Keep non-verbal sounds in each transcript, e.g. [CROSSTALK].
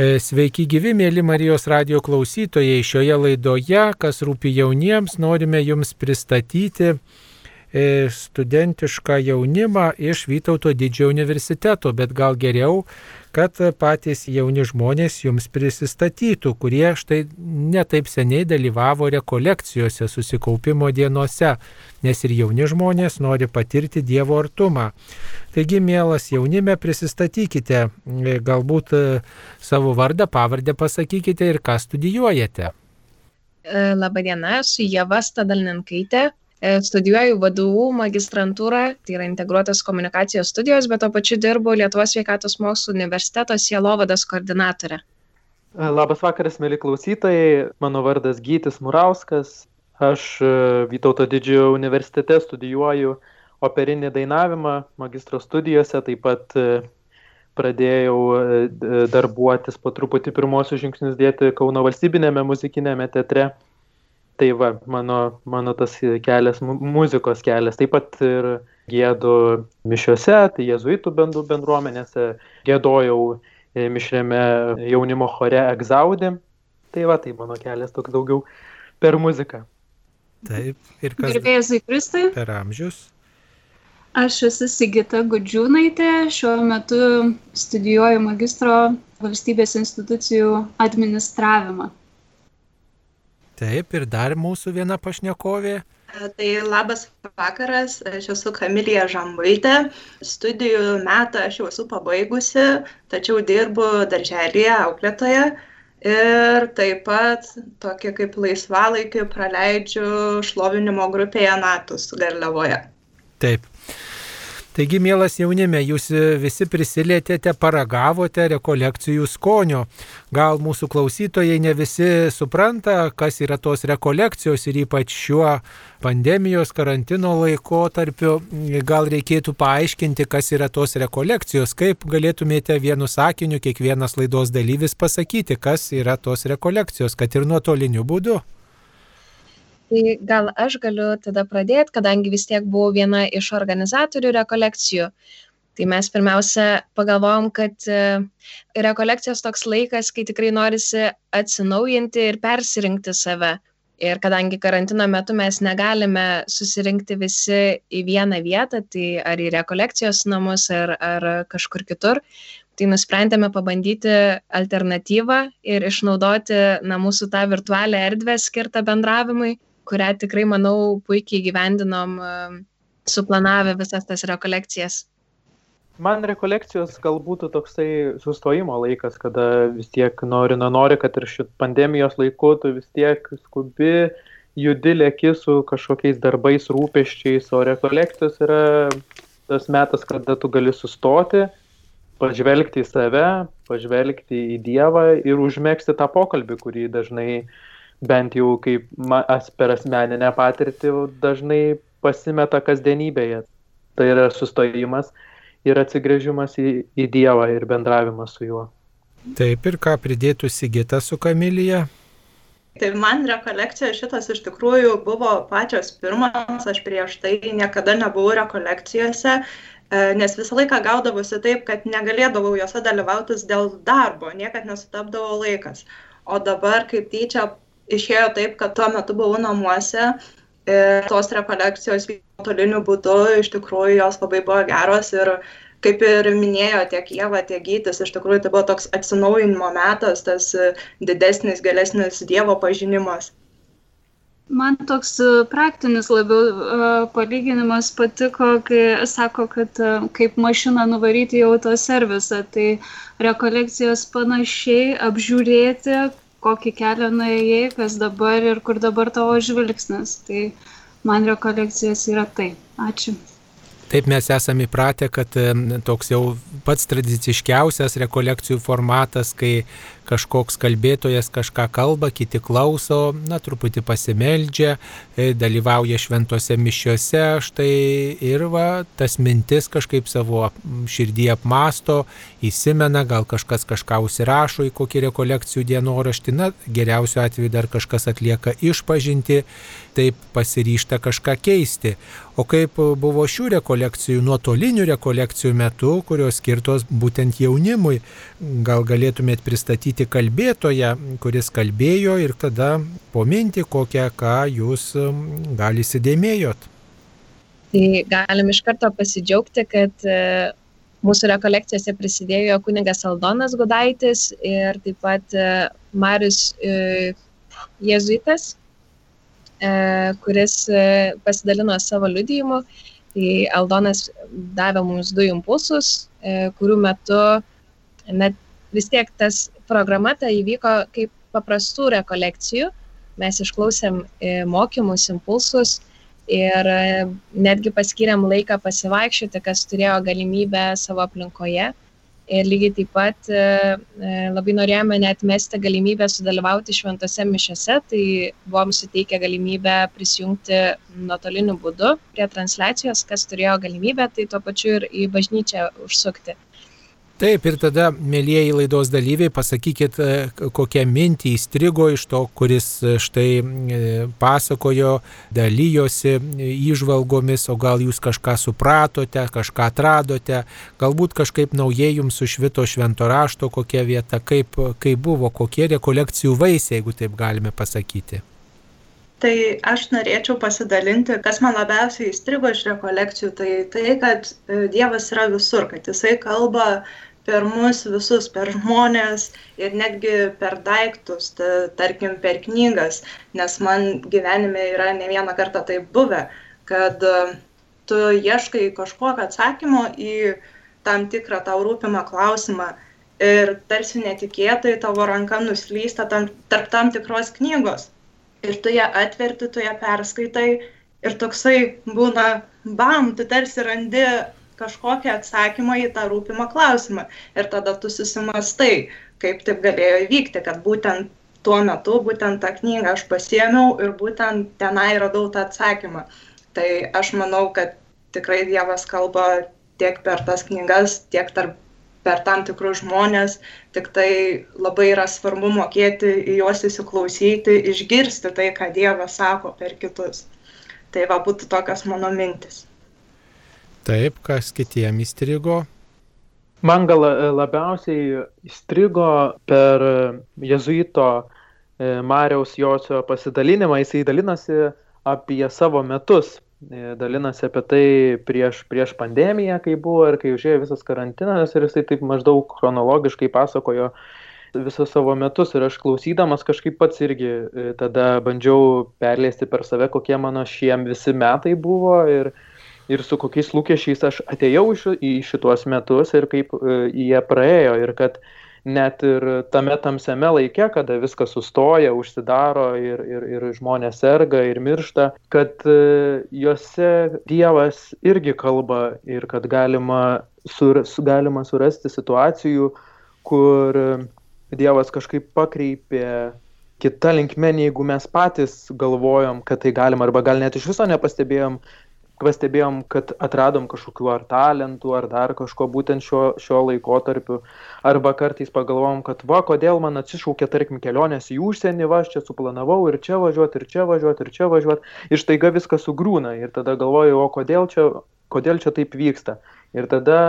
E, sveiki gyvi, mėly Marijos radio klausytojai. Šioje laidoje, kas rūpi jauniems, norime jums pristatyti studentišką jaunimą iš Vytauto didžiojo universiteto, bet gal geriau, kad patys jauni žmonės jums prisistatytų, kurie štai netaip seniai dalyvavo rekolekcijose susikaupimo dienose, nes ir jauni žmonės nori patirti Dievo artumą. Taigi, mielas jaunime, prisistatykite, e, galbūt e, savo vardą, pavardę pasakykite ir ką studijuojate. Labadiena, esu Jeva Stadalninkaitė, E, studijuoju VDU magistrantūrą, tai yra integruotas komunikacijos studijos, bet to pačiu dirbu Lietuvos sveikatos mokslo universiteto sielovadas koordinatorė. E, labas vakaras, mėly klausytojai, mano vardas Gytis Murauskas, aš e, Vytauto didžiojo universitete studijuoju operinį dainavimą magistro studijose, taip pat pradėjau darbuotis po truputį pirmosius žingsnius dėti Kauno valstybinėme muzikinėme teatre tai va mano mano tas kelias muzikos kelias. Taip pat ir giedu mišiose tai jėzuitų bendų bendruomenėse. Giedojau e, mišriame jaunimo chore egzaudi. Tai va tai mano kelias toks daugiau per muziką. Taip ir kas Gerbėjai Kristai per amžius? Aš esu Sigita Gudžiūnaitė, šiuo metu studijuoju magistro valstybės institucijų administravimą. Taip, ir dar mūsų viena pašnekovė. Tai labas vakaras, aš esu Kamilija Žambaitė. Studijų metą aš jau esu pabaigusi, tačiau dirbu darželėje auklėtoje. Ir taip pat tokį kaip laisvalaikį praleidžiu šlovinimo grupėje Natus Garliavoje. Taip. Taigi, mielas jaunime, jūs visi prisilietėte, paragavote rekolekcijų skonio. Gal mūsų klausytojai ne visi supranta, kas yra tos rekolekcijos ir ypač šiuo pandemijos karantino laikotarpiu. Gal reikėtų paaiškinti, kas yra tos rekolekcijos, kaip galėtumėte vienu sakiniu kiekvienas laidos dalyvis pasakyti, kas yra tos rekolekcijos, kad ir nuotoliniu būdu. Tai gal aš galiu tada pradėti, kadangi vis tiek buvau viena iš organizatorių rekolekcijų. Tai mes pirmiausia pagalvojom, kad e, rekolekcijos toks laikas, kai tikrai norisi atsinaujinti ir persirinkti save. Ir kadangi karantino metu mes negalime susirinkti visi į vieną vietą, tai ar į rekolekcijos namus, ar, ar kažkur kitur, tai nusprendėme pabandyti alternatyvą ir išnaudoti na, mūsų tą virtualią erdvę skirtą bendravimui kurią tikrai, manau, puikiai gyvendinom, suplanavę visas tas rekolekcijas. Man rekolekcijos galbūt toksai sustojimo laikas, kada vis tiek nori, nenori, kad ir šit pandemijos laiku tu vis tiek skubi, judi lėki su kažkokiais darbais, rūpeščiais, o rekolekcijos yra tas metas, kada tu gali sustoti, pažvelgti į save, pažvelgti į Dievą ir užmėgsti tą pokalbį, kurį dažnai uh, bent jau kaip per asmeninę patirtį dažnai pasimeta kasdienybėje. Tai yra sustojimas ir atsigrėžimas į, į Dievą ir bendravimas su juo. Taip ir ką pridėtų Sigita su Kamilija? Tai man rekolekcija šitas iš tikrųjų buvo pačios pirmas, aš prieš tai niekada nebuvau rekolekcijose, e, nes visą laiką gaudavosi taip, kad negalėdavau juose dalyvautis dėl darbo, niekad nesutapdavo laikas. O dabar kaip tyčia išėjo taip, kad tuo metu buvau namuose ir tos rekolekcijos nuotoliniu būdu, iš tikrųjų jos labai buvo geros ir kaip ir minėjo tiek Jėva, tiek Gytis, iš tikrųjų tai buvo toks atsinaujinimo metas, tas didesnis, gilesnis Dievo pažinimas. Man toks e, praktinis labiau uh, palyginimas patiko, kai sako, kad uh, kaip mašiną nuvaryti į autoservisą, tai rekolekcijos panašiai apžiūrėti, kokį kelią nuėjai, kas dabar ir kur dabar tavo žvilgsnis. Tai man rekolekcijos yra tai. Ačiū. Taip mes esame įpratę, kad toks jau pats tradiciškiausias rekolekcijų formatas, kai kažkoks kalbėtojas kažką kalba, kiti klauso, na, truputį pasimeldžia, e, dalyvauja šventose mišiuose, štai ir va, tas mintis kažkaip savo širdį apmasto, įsimena, gal kažkas kažką užsirašo į kokį rekolekcijų dienoraštį, na, geriausiu atveju dar kažkas atlieka išpažinti, taip pasiryšta kažką keisti. O kaip buvo šių rekolekcijų, nuotolinių rekolekcijų metu, kurios skirtos būtent jaunimui. Gal galėtumėt pristatyti kalbėtoją, kuris kalbėjo ir tada pominti, kokią ką jūs gal įsidėmėjot. Tai galim iš karto pasidžiaugti, kad e, mūsų rekolekcijose prisidėjo kuningas Aldonas Gudaitis ir taip pat e, Marius e, Jėzuitas, kuris e, pasidalino savo liudijimu. Tai Aldonas davė mums du impulsus, e, kurių metu net vis tiek tas programa tai įvyko kaip paprastų rekolekcijų. Mes išklausėm mokymus, impulsus ir netgi paskiriam laiką pasivaikščioti, kas turėjo galimybę savo aplinkoje ir lygiai taip pat e, e, labai norėjome neatmesti galimybę sudalyvauti šventose mišiose, tai buvom suteikę galimybę prisijungti nuotoliniu būdu prie transliacijos, kas turėjo galimybę, tai tuo pačiu ir į bažnyčią užsukti. Taip, ir tada, mėlyjeji laidos dalyviai, pasakykit, e, kokią mintį įstrigo iš to, kuris e, štai e, pasakojo, dalyjosi įžvalgomis, o gal jūs kažką supratote, kažką atradote, galbūt kažkaip naujai jums sušvito švento rašto kokia vieta, kaip, kaip buvo, kokie rekolekcijų vaisiai, jeigu taip galime pasakyti. Tai aš norėčiau pasidalinti, kas man labiausiai įstrigo iš rekolekcijų, tai tai, kad Dievas yra visur, kad Jisai kalba per mus visus, per žmonės ir netgi per daiktus, ta, tarkim, per knygas, nes man gyvenime yra ne vieną kartą tai buvę, kad e, tu ieškai kažkokio atsakymo į tam tikrą tau rūpimą klausimą ir tarsi netikėtai tavo ranka nuslysta tam, tarp tam tikros knygos. Ir tu ją atverti, tu ją perskaitai ir toksai būna, bam, tu tarsi randi kažkokį atsakymą į tą rūpimą klausimą. Ir tada tu susimastai, kaip taip galėjo įvykti, kad būtent tuo metu, būtent tą knygą aš pasiemiau ir būtent tenai radau tą atsakymą. Tai aš manau, kad tikrai Dievas kalba tiek per tas knygas, tiek tarp, per tam tikrus žmonės, tik tai labai yra svarbu mokėti į juos įsiklausyti, išgirsti tai, ką Dievas sako per kitus. Tai va būtų tokios mano mintis. Taip, kas kitiem įstrigo? Man gal e, labiausiai įstrigo per jezuito e, Mariaus Josio pasidalinimą. Jisai dalinasi apie savo metus. E, dalinasi apie tai prieš, prieš pandemiją, kai buvo ir kai užėjo visas karantinas ir jisai taip maždaug chronologiškai pasakojo visus savo metus ir aš klausydamas kažkaip pats irgi tada bandžiau perleisti per save, kokie mano šiem visi metai buvo ir, ir su kokiais lūkesčiais aš atėjau į šituos metus ir kaip e, jie praėjo. Ir kad net ir tame tamsiame laike, kada viskas sustoja, užsidaro ir, ir, ir žmonės serga ir miršta, kad e, juose Dievas irgi kalba ir kad galima, sur, galima surasti situacijų, kur Dievas kažkaip pakreipė kita linkme, jeigu mes patys galvojom, kad tai galima, arba gal net iš viso nepastebėjom, pastebėjom, kad atradom kažkokių ar talentų, ar dar kažko būtent šio, šio laikotarpiu. Arba kartais pagalvom, kad va, kodėl man atsišaukė, tarkim, kelionės į užsienį, va, aš čia suplanavau ir čia važiuoti, ir čia važiuoti, ir čia važiuoti. Ir staiga viskas sugrūna. Ir tada galvoju, o kodėl čia, kodėl čia taip vyksta. Ir tada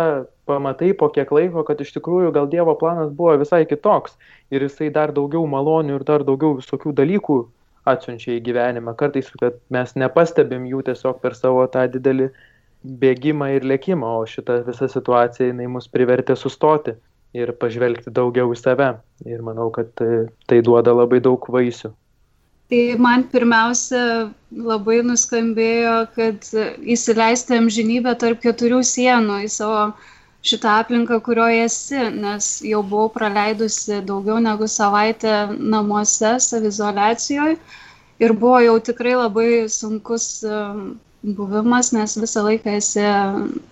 pamatai po kiek laiko, kad iš tikrųjų gal Dievo planas buvo visai kitoks. Ir jisai dar daugiau malonių ir dar daugiau visokių dalykų atsiunčia į gyvenimą. Kartais, kad mes nepastebim jų tiesiog per savo tą didelį bėgimą ir lėkimą, o šita visa situacija jinai mus privertė sustoti ir pažvelgti daugiau į save. Ir manau, kad tai, tai duoda labai daug vaisių. Tai man pirmiausia labai nuskambėjo, kad įsileisti amžinybę tarp keturių sienų į savo šitą aplinką, kurioje esi, nes jau buvau praleidusi daugiau negu savaitę namuose, savizolacijoje ir buvo jau tikrai labai sunkus um, buvimas, nes visą laiką esi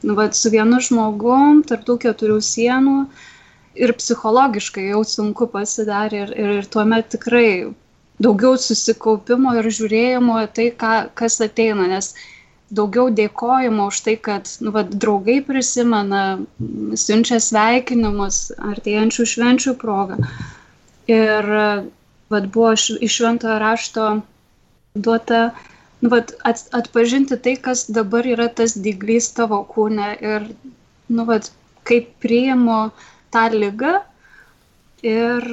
nu, va, su vienu žmogum, tarptų keturių sienų ir psichologiškai jau sunku pasidarė ir, ir, ir tuomet tikrai daugiau susikaupimo ir žiūrėjimo tai, ką, kas ateina, nes daugiau dėkojimo už tai, kad nu, va, draugai prisimena, siunčia sveikinimus artėjančių švenčių progą. Ir va, buvo iš šventojo rašto duota nu, vat, at, atpažinti tai, kas dabar yra tas dyglys tavo kūne ir, nu, vat, kaip priimu tą lygą ir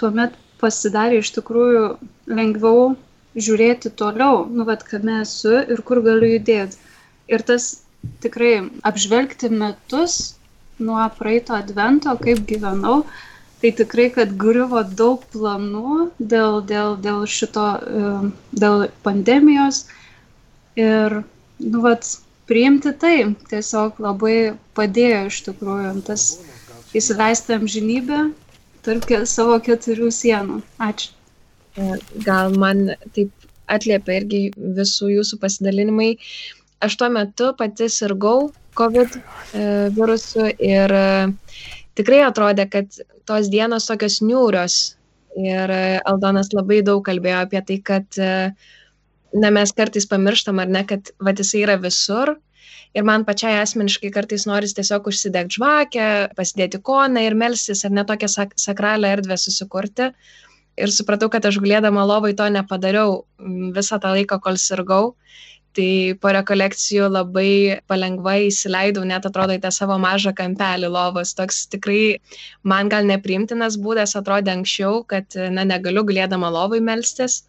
tuomet pasidarė iš tikrųjų lengviau žiūrėti toliau, nu, vat, kame esu ir kur galiu judėti. Ir tas tikrai apžvelgti metus nuo praeito advento, kaip gyvenau, tai tikrai, kad griuvo daug planų dėl, dėl, dėl šito, dėl pandemijos ir, nu, vat, priimti tai tiesiog labai padėjo iš tikrųjų tas įsileisti amžinybę tarp savo keturių sienų. Ačiū. E, gal man taip atliepia irgi visų jūsų pasidalinimai. Aš tuo metu pati sirgau COVID e, virusu ir tikrai atrodė, kad tos dienos tokios niūrios. Ir e, Aldonas labai daug kalbėjo apie tai, kad e, na, mes kartais pamirštam ar ne, kad va, jisai yra visur. Ir man pačiai asmeniškai kartais noris tiesiog užsidegti žvakę, pasidėti koną ir melstis, ar ne tokią sak sakralią erdvę susikurti. Ir supratau, kad aš gulėdama lovai to nepadariau visą tą laiką, kol sirgau tai po rekolekcijų labai palengva įsileidau, net atrodo, į tą savo mažą kampelį lovos. Toks tikrai man gal nepriimtinas būdas atrodė anksčiau, kad na, negaliu galėdama lovai melstis,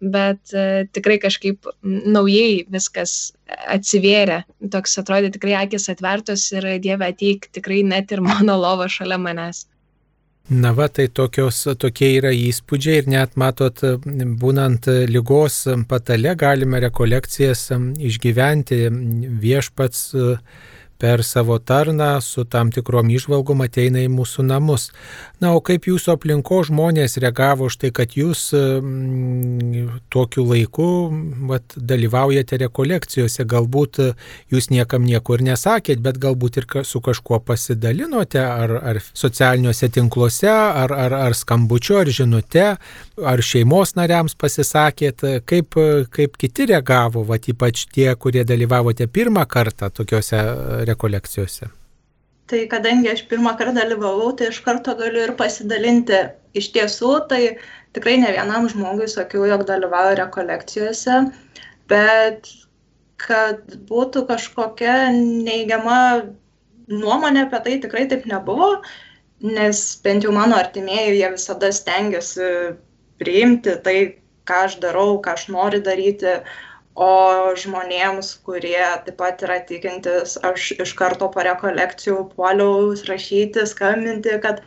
bet uh, tikrai kažkaip naujai viskas atsivėrė. Toks atrodė tikrai akis atvertos ir Dieve ateik tikrai net ir mano lovo šalia manęs. Na va, tai tokios, tokie yra įspūdžiai ir net matot, būnant lygos patale galime rekolekcijas išgyventi viešpats per savo tarną su tam tikrom išvalgom ateina į mūsų namus. Na, o kaip jūsų aplinko žmonės reagavo už tai, kad jūs m, tokiu laiku vat, dalyvaujate rekolekcijose, galbūt jūs niekam nieko ir nesakėt, bet galbūt ir su kažkuo pasidalinote, ar, ar socialiniuose tinkluose, ar, ar, ar skambučiu, ar žinute, ar šeimos nariams pasisakėt, kaip, kaip kiti reagavo, vat, ypač tie, kurie dalyvavote pirmą kartą tokiuose rekolekcijose? Tai kadangi aš pirmą kartą dalyvavau, tai iš karto galiu ir pasidalinti. Iš tiesų, tai tikrai ne vienam žmogui sakiau, jog dalyvauju rekolekcijose, bet kad būtų kažkokia neigiama nuomonė apie tai tikrai taip nebuvo, nes bent jau mano artimieji, jie visada stengiasi priimti tai, ką aš darau, ką aš noriu daryti, o žmonėms kurie taip pat yra tikintys aš iš karto po rekolekcijų puoliau rašyti skambinti kad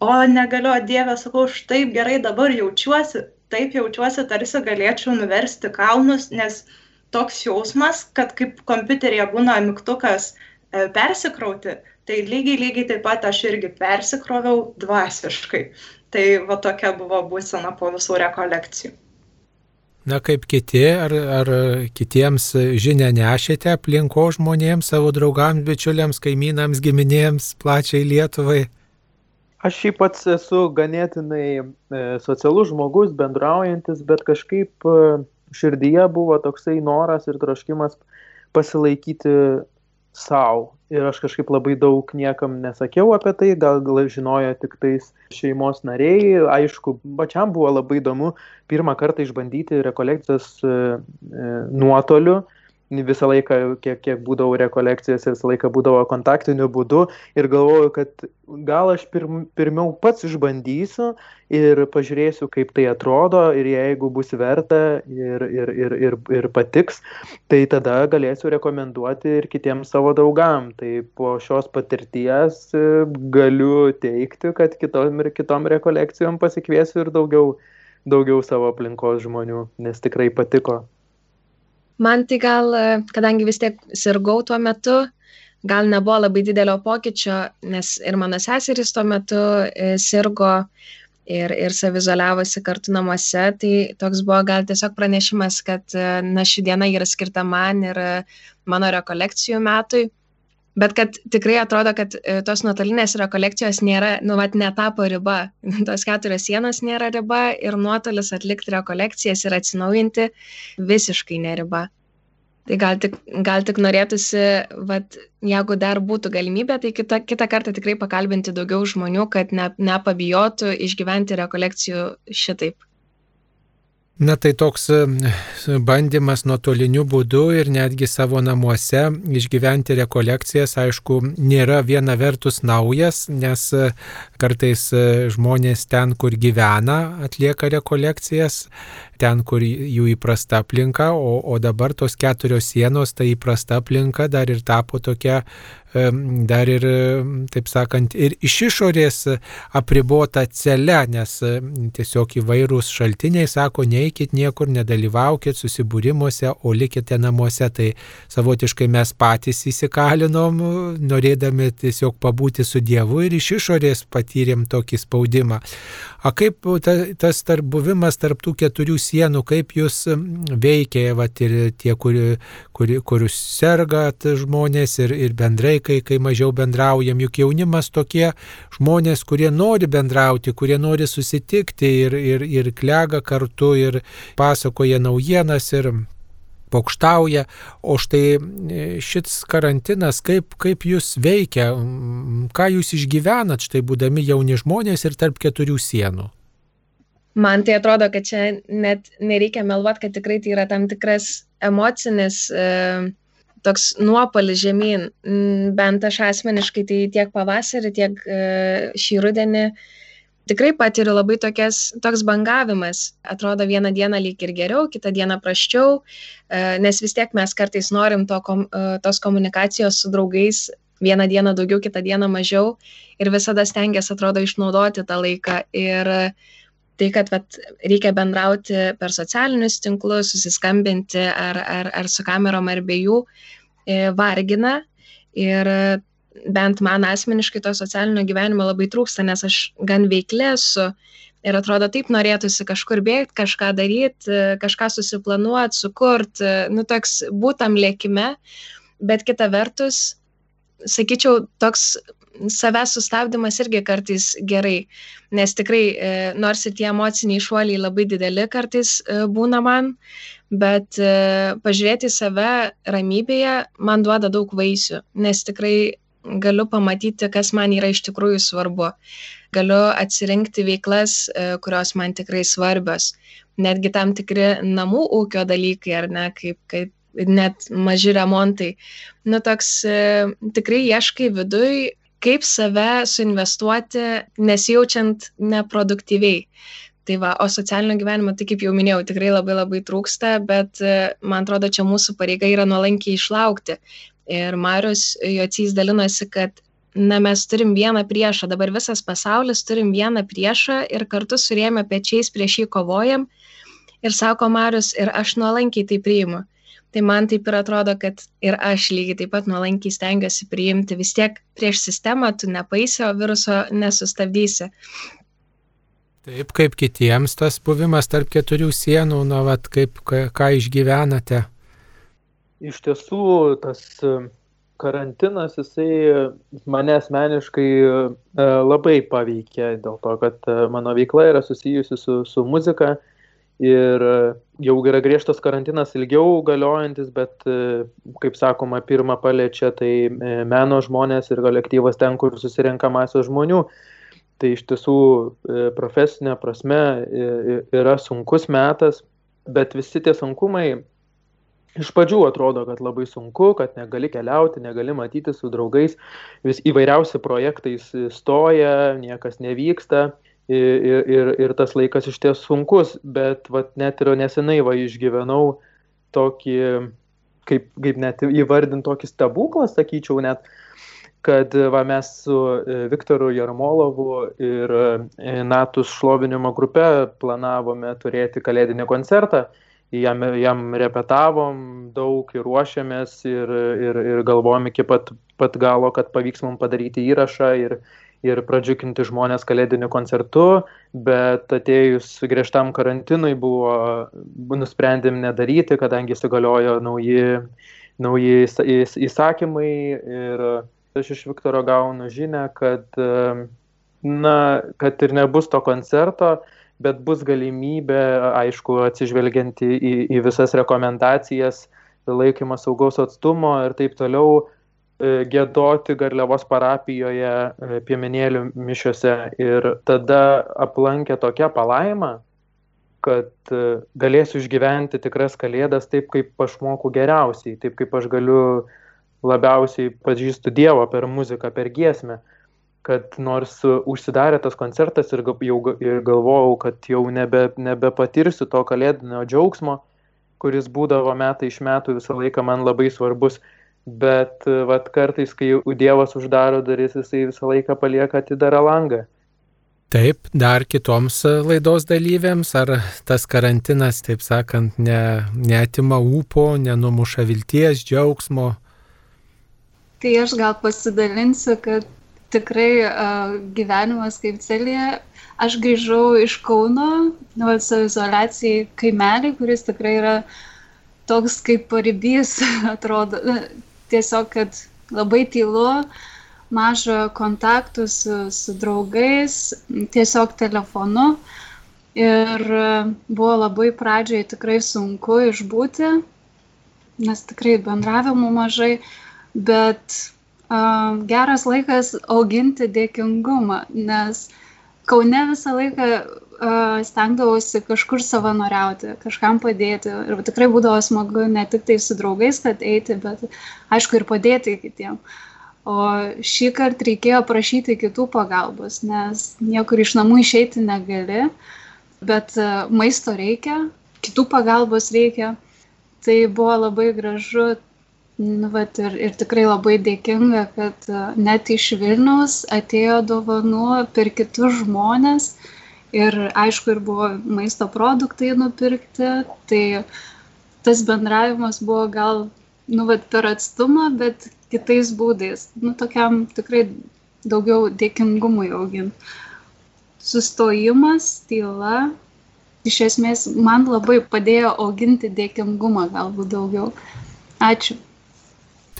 o negaliu o dieve sakau aš taip gerai dabar jaučiuosi taip jaučiuosi tarsi galėčiau nuversti kalnus nes toks jausmas kad kaip kompiuteryje būna mygtukas e, persikrauti tai lygiai lygiai taip pat aš irgi persikroviau dvasiškai. Tai va tokia buvo būsena po visų rekolekcijų Na kaip kiti, ar, ar kitiems žinę nešėte aplinko žmonėms, savo draugams, bičiuliams, kaimynams, giminėms, plačiai Lietuvai? Aš šiaip pats esu ganėtinai e, socialus žmogus, bendraujantis, bet kažkaip e, širdyje buvo toksai noras ir troškimas pasilaikyti savo ir aš kažkaip labai daug niekam nesakiau apie tai, gal, gal žinojo tik tais šeimos nariai. Aišku, pačiam buvo labai įdomu pirmą kartą išbandyti rekolekcijas e, e, nuotoliu. E, visą laiką, kiek, kiek būdavau rekolekcijose, visą laiką būdavo kontaktiniu būdu ir galvoju, kad gal aš pirm, pirmiau pats išbandysiu ir pažiūrėsiu, kaip tai atrodo ir jeigu bus verta ir, ir, ir, ir, ir patiks, tai tada galėsiu rekomenduoti ir kitiems savo draugam. Tai po šios patirties e, galiu teikti, kad kitom kitom rekolekcijom pasikviesiu ir daugiau, daugiau savo aplinkos žmonių, nes tikrai patiko. Man tai gal, e, kadangi vis tiek sirgau tuo metu, gal nebuvo labai didelio pokyčio, nes ir mano seserys tuo metu e, sirgo ir, ir savizoliavosi kartu namuose, tai toks buvo gal tiesiog pranešimas, kad e, na, ši diena yra skirta man ir mano rekolekcijų metui. Bet kad tikrai atrodo, kad tos nuotolinės rekolekcijos nėra, nu, vat, netapo riba. [LAUGHS] Tos keturios sienos nėra riba ir nuotolis atlikti rekolekcijas ir atsinaujinti visiškai neriba. Tai gal tik, gal tik norėtųsi, vat, jeigu dar būtų galimybė, tai kitą, kitą kartą tikrai pakalbinti daugiau žmonių, kad ne, nepabijotų išgyventi rekolekcijų šitaip. Na tai toks e, bandymas nuotoliniu būdu ir netgi savo namuose išgyventi rekolekcijas, aišku, nėra viena vertus naujas, nes e, kartais e, žmonės ten, kur gyvena, atlieka rekolekcijas, ten, kur jų įprasta aplinka, o, o dabar tos keturios sienos, tai įprasta aplinka dar ir tapo tokia dar ir, taip sakant, ir iš išorės apribota cele, nes tiesiog įvairūs šaltiniai sako, neikit niekur, nedalyvaukit susibūrimuose, o likite namuose. Tai savotiškai mes patys įsikalinom, norėdami tiesiog pabūti su Dievu ir iš išorės patyrėm tokį spaudimą. O kaip ta, tas tarp buvimas tarp tų keturių sienų, kaip jūs veikia, va, ir tie, kur, kur, kur sergat žmonės ir, ir bendrai kai, kai mažiau bendraujam, juk jaunimas tokie žmonės, kurie nori bendrauti, kurie nori susitikti ir, ir, ir klega kartu ir pasakoja naujienas ir pokštauja, o štai e, šits karantinas, kaip, kaip jūs veikia, ką jūs išgyvenat, štai būdami jauni žmonės ir tarp keturių sienų. Man tai atrodo, kad čia net nereikia melvat, kad tikrai tai yra tam tikras emocinis e, toks nuopolis žemyn, mm, bent aš asmeniškai tai tiek pavasarį, tiek e, šį rudenį tikrai patiriu labai tokias, toks bangavimas. Atrodo vieną dieną lyg ir geriau, kitą dieną praščiau, e, nes vis tiek mes kartais norim to, e, tos komunikacijos su draugais vieną dieną daugiau, kitą dieną mažiau ir visada stengiasi, atrodo, išnaudoti tą laiką. Ir tai, kad vat, reikia bendrauti per socialinius tinklus, susiskambinti ar, ar, ar su kamerom ar be jų, e, vargina. Ir bent man asmeniškai to socialinio gyvenimo labai trūksta, nes aš gan veiklė esu ir atrodo taip norėtųsi kažkur bėgti, kažką daryti, kažką susiplanuoti, sukurti, nu toks būtam lėkime, bet kita vertus, sakyčiau, toks savęs sustabdymas irgi kartais gerai, nes tikrai, e, nors ir tie emociniai šuoliai labai dideli kartais e, būna man, bet e, pažiūrėti į save ramybėje man duoda daug vaisių, nes tikrai galiu pamatyti, kas man yra iš tikrųjų svarbu. Galiu atsirinkti veiklas, kurios man tikrai svarbios. Netgi tam tikri namų ūkio dalykai, ar ne, kaip, kaip net maži remontai. Nu, toks tikrai ieškai viduj kaip save suinvestuoti, nesijaučiant neproduktyviai. Tai va, o socialinio gyvenimo, tai kaip jau minėjau, tikrai labai labai trūksta, bet e, man atrodo, čia mūsų pareiga yra nuolankiai išlaukti. Ir Marius Jocys dalinosi, kad na, mes turim vieną priešą, dabar visas pasaulis turim vieną priešą ir kartu surėmę pečiais prieš jį kovojam. Ir sako Marius, ir aš nuolankiai tai priimu. Tai man taip ir atrodo, kad ir aš lygiai taip pat nuolankiai stengiuosi priimti. Vis tiek prieš sistemą tu nepaisi, o viruso nesustabdysi. Taip kaip kitiems tas buvimas tarp keturių sienų, na, vat, kaip, ką, ką išgyvenate? Iš tiesų, tas e, karantinas, jisai mane asmeniškai e, labai paveikė, dėl to, kad e, mano veikla yra susijusi su, su muzika ir e, jau yra griežtas karantinas ilgiau galiojantis, bet, e, kaip sakoma, pirmą paliečia tai e, meno žmonės ir kolektyvas ten, kur susirenka masės žmonių. Tai iš tiesų profesinė prasme yra sunkus metas, bet visi tie sunkumai iš pradžių atrodo, kad labai sunku, kad negali keliauti, negali matyti su draugais, vis įvairiausi projektai stoja, niekas nevyksta ir, ir, ir tas laikas iš ties sunkus, bet vat, net ir nesenai va išgyvenau tokį, kaip, kaip net įvardint tokį stebuklą, sakyčiau net, kad va, mes su e, Viktoru Jarmolovu ir e, Natus šlovinimo grupe planavome turėti kalėdinį koncertą. Jam, jam repetavom daug ir ruošiamės ir, ir, ir galvojom iki pat, pat galo, kad pavyks mums padaryti įrašą ir, ir pradžiuginti žmonės kalėdiniu koncertu, bet atėjus griežtam karantinui buvo, nusprendėm nedaryti, kadangi įsigaliojo nauji, nauji įsakymai ir aš iš Viktoro gaunu žinę, kad, na, kad ir nebus to koncerto, bet bus galimybė, aišku, atsižvelgiant į, į visas rekomendacijas, laikymą saugaus atstumo ir taip toliau, gėdoti Garliavos parapijoje e, piemenėlių mišiuose ir tada aplankė tokia palaima, kad e, galėsiu išgyventi tikras kalėdas taip, kaip aš moku geriausiai, taip kaip aš galiu labiausiai pažįstu Dievą per muziką, per giesmę. Kad nors užsidarė tas koncertas ir, jau, ir galvojau, kad jau nebe, nebepatirsiu to kalėdinio džiaugsmo, kuris būdavo metai iš metų visą laiką man labai svarbus, bet vat, kartais, kai Dievas uždaro duris, jisai visą laiką palieka atidarą langą. Taip, dar kitoms e, laidos dalyviams, ar tas karantinas, taip sakant, ne, neatima ūpo, nenumuša vilties, džiaugsmo? Tai aš gal pasidalinsiu, kad tikrai uh, gyvenimas kaip celėje. Aš grįžau iš Kauno, nu, saviizolacijai kaimelį, kuris tikrai yra toks kaip paribys, [LAUGHS] atrodo. Tiesiog, kad labai tylu, uh, maža kontaktų su, su draugais, tiesiog telefonu. Ir buvo labai pradžioje tikrai sunku išbūti, nes tikrai bendravimų mažai, bet uh, geras laikas auginti dėkingumą, nes Kaune visą laiką uh, stengdavausi kažkur savanoriauti, kažkam padėti. Ir tikrai būdavo smagu ne tik tai su draugais, kad eiti, bet aišku ir padėti kitiems. O šį kartą reikėjo prašyti kitų pagalbos, nes niekur iš namų išeiti negali, bet maisto reikia, kitų pagalbos reikia. Tai buvo labai gražu nu, vat, ir, ir tikrai labai dėkinga, kad e, net iš Vilnius atėjo dovanų per kitus žmonės ir aišku, ir buvo maisto produktai nupirkti. Tai tas bendravimas buvo gal nu, vat, per atstumą, bet kitais būdais, nu, tokiam tikrai daugiau dėkingumui auginti. Sustojimas, tyla, iš esmės man labai padėjo auginti dėkingumą galbūt daugiau. Ačiū.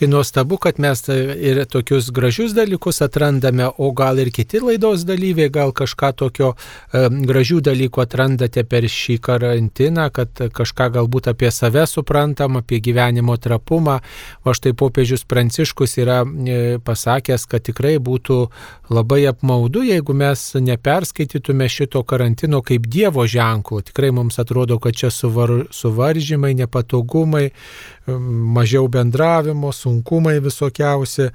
Tai nuostabu, kad mes ir tokius gražius dalykus atrandame, o gal ir kiti laidos dalyviai, gal kažką tokio e, gražių dalykų atrandate per šį karantiną, kad kažką galbūt apie save suprantam, apie gyvenimo trapumą. O štai popiežius Pranciškus yra e, pasakęs, kad tikrai būtų labai apmaudu, jeigu mes neperskaitytume šito karantino kaip Dievo ženklo. Tikrai mums atrodo, kad čia suvar, suvaržymai, nepatogumai, mažiau bendravimo, sunkumai visokiausi,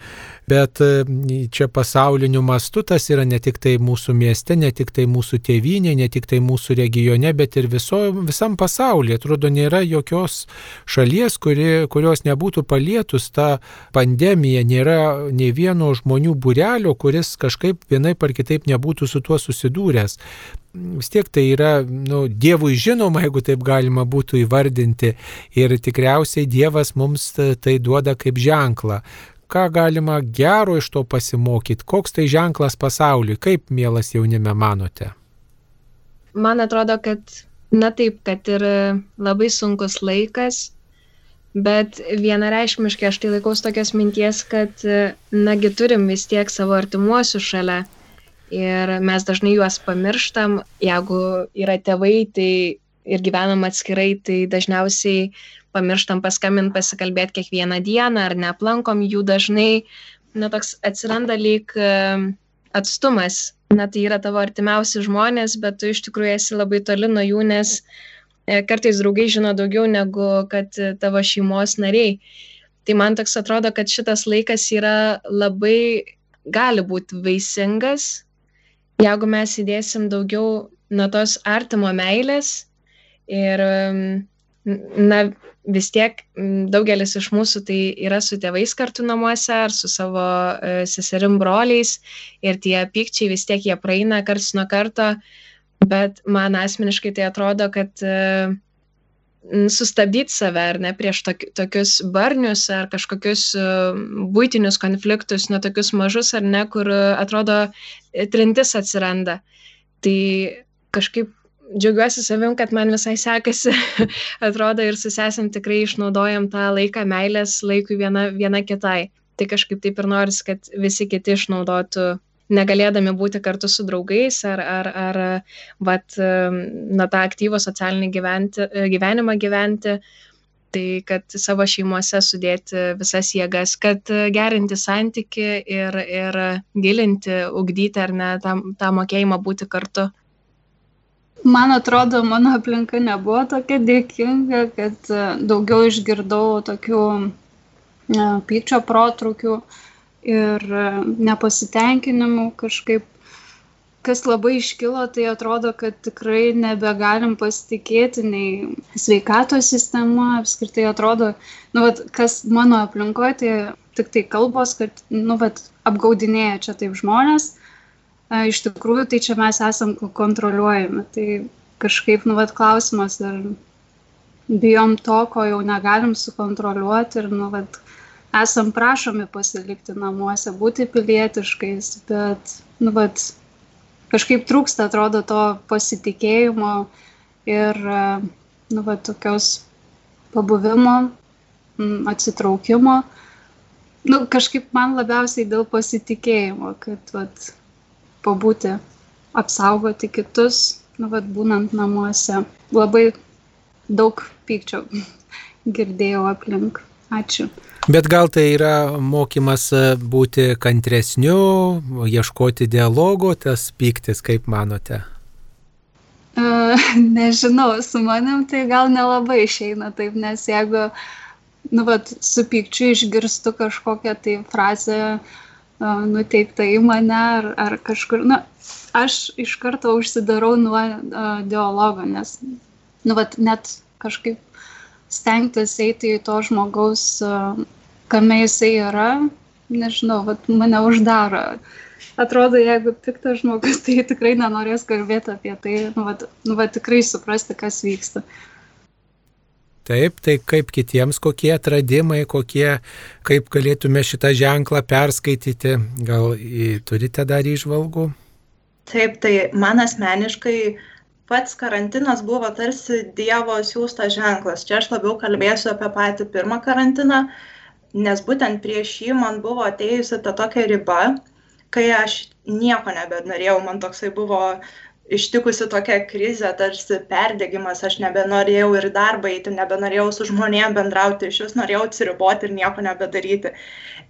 bet e, čia pasauliniu mastu tas yra ne tik tai mūsų mieste, ne tik tai mūsų tėvynė, ne tik tai mūsų regione, bet ir viso, visam pasaulyje. Atrodo, nėra jokios šalies, kuri, kurios nebūtų palietus tą pandemiją, nėra nei vieno žmonių burelio, kuris kažkaip vienaip ar kitaip nebūtų su tuo susidūręs vis tiek tai yra nu, Dievui žinoma, jeigu taip galima būtų įvardinti. Ir tikriausiai Dievas mums tai duoda kaip ženklą. Ką galima gero iš to pasimokyti? Koks tai ženklas pasauliui? Kaip, mielas jaunime, manote? Man atrodo, kad na taip, kad ir labai sunkus laikas, bet vienareišmiškai aš tai laikaus tokios minties, kad nagi turim vis tiek savo artimuosius šalia ir mes dažnai juos pamirštam. Jeigu yra tėvai, tai ir gyvenam atskirai, tai dažniausiai pamirštam paskambinti, pasikalbėti kiekvieną dieną ar neaplankom jų dažnai. Na, toks atsiranda lyg atstumas. Na, tai yra tavo artimiausi žmonės, bet tu iš tikrųjų esi labai toli nuo jų, nes e, kartais draugai žino daugiau negu kad tavo šeimos nariai. Tai man toks atrodo, kad šitas laikas yra labai gali būti vaisingas, jeigu mes įdėsim daugiau nuo tos artimo meilės ir na vis tiek daugelis iš mūsų tai yra su tėvais kartu namuose ar su savo e, seserim broliais ir tie pykčiai vis tiek jie praeina karts nuo karto, bet man asmeniškai tai atrodo, kad uh, sustabdyti save ar ne prieš tokius barnius ar kažkokius e, būtinius konfliktus, ne tokius mažus ar ne, kur e, atrodo e, trintis atsiranda. Tai kažkaip džiaugiuosi savim, kad man visai sekasi, [LAUGHS] atrodo ir susėsim tikrai išnaudojam tą laiką meilės laikui viena, viena kitai. Tai kažkaip taip ir noris, kad visi kiti išnaudotų negalėdami būti kartu su draugais ar, ar, ar vat, na, tą aktyvų socialinį gyventi, gyvenimą gyventi, tai kad savo šeimose sudėti visas jėgas, kad gerinti santyki ir, ir gilinti, ugdyti ar ne tą, tą mokėjimą būti kartu. man atrodo, mano aplinka nebuvo tokia dėkinga, kad e, daugiau išgirdau tokių e, pykčio protrukių ir e, nepasitenkinimų kažkaip. Kas labai iškilo, tai atrodo, kad tikrai nebegalim pasitikėti nei sveikatos sistema, apskritai atrodo, nu, vat, kas mano aplinkoje, tai tik tai kalbos, kad, nu, vat, apgaudinėja čia taip žmonės, iš tikrųjų tai čia mes esam kontroliuojami. Tai kažkaip, nu, vat klausimas, ar bijom to, ko jau negalim sukontroliuoti ir, nu, vat, esam prašomi pasilikti namuose, būti pilietiškais, bet, nu, vat, kažkaip trūksta, atrodo, to pasitikėjimo ir, nu, vat, tokios pabuvimo, atsitraukimo. Nu, kažkaip man labiausiai dėl pasitikėjimo, kad vat, pabūti, apsaugoti kitus, nu, vat, būnant namuose. Labai daug pykčio [LAUGHS] girdėjau aplink. Ačiū. Bet gal tai yra mokymas e, būti kantresniu, ieškoti dialogo, tas pyktis, kaip manote? Uh, [LAUGHS] nežinau, su manim tai gal nelabai išeina taip, nes jeigu, nu, vat, su pykčiu išgirstu kažkokią tai frazę, uh, nuteikta į mane ar, ar kažkur. Na, aš iš karto užsidarau nuo uh, dialogo, nes, nu, vat, net kažkaip stengtis eiti į to žmogaus, uh, kame jisai yra, nežinau, vat, mane uždaro. Atrodo, jeigu piktas žmogus, [LAUGHS] tai tikrai nenorės kalbėti apie tai, nu, vat, nu, vat, tikrai suprasti, kas vyksta. Uh, Taip, tai kaip kitiems kokie atradimai, kokie, kaip galėtume šitą ženklą perskaityti, gal turite dar išvalgų? Taip, tai man asmeniškai pats karantinas buvo tarsi Dievo siūstas ženklas. Čia aš labiau kalbėsiu apie patį pirmą karantiną, nes būtent prieš jį man buvo atėjusi ta tokia riba, kai aš nieko nebenorėjau, man toksai buvo ištikusi tokia krizė, tarsi perdegimas, aš nebenorėjau ir darbą eiti, nebenorėjau su žmonėm bendrauti, iš vis norėjau atsiriboti ir nieko nebedaryti.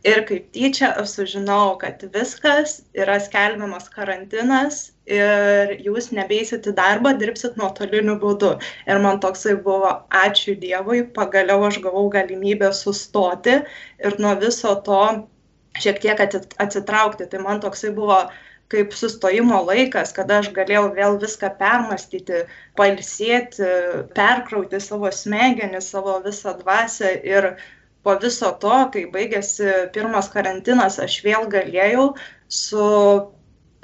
Ir kaip tyčia aš sužinau, kad viskas yra skelbiamas karantinas ir jūs nebeisit į darbą, dirbsit nuotoliniu būdu. Ir man toksai buvo, ačiū Dievui, pagaliau aš gavau galimybę sustoti ir nuo viso to šiek tiek atsitraukti. Tai man toksai buvo kaip sustojimo laikas, kada aš galėjau vėl viską permastyti, pailsėti, perkrauti savo smegenis, savo visą dvasę ir po viso to, kai baigėsi pirmas karantinas, aš vėl galėjau su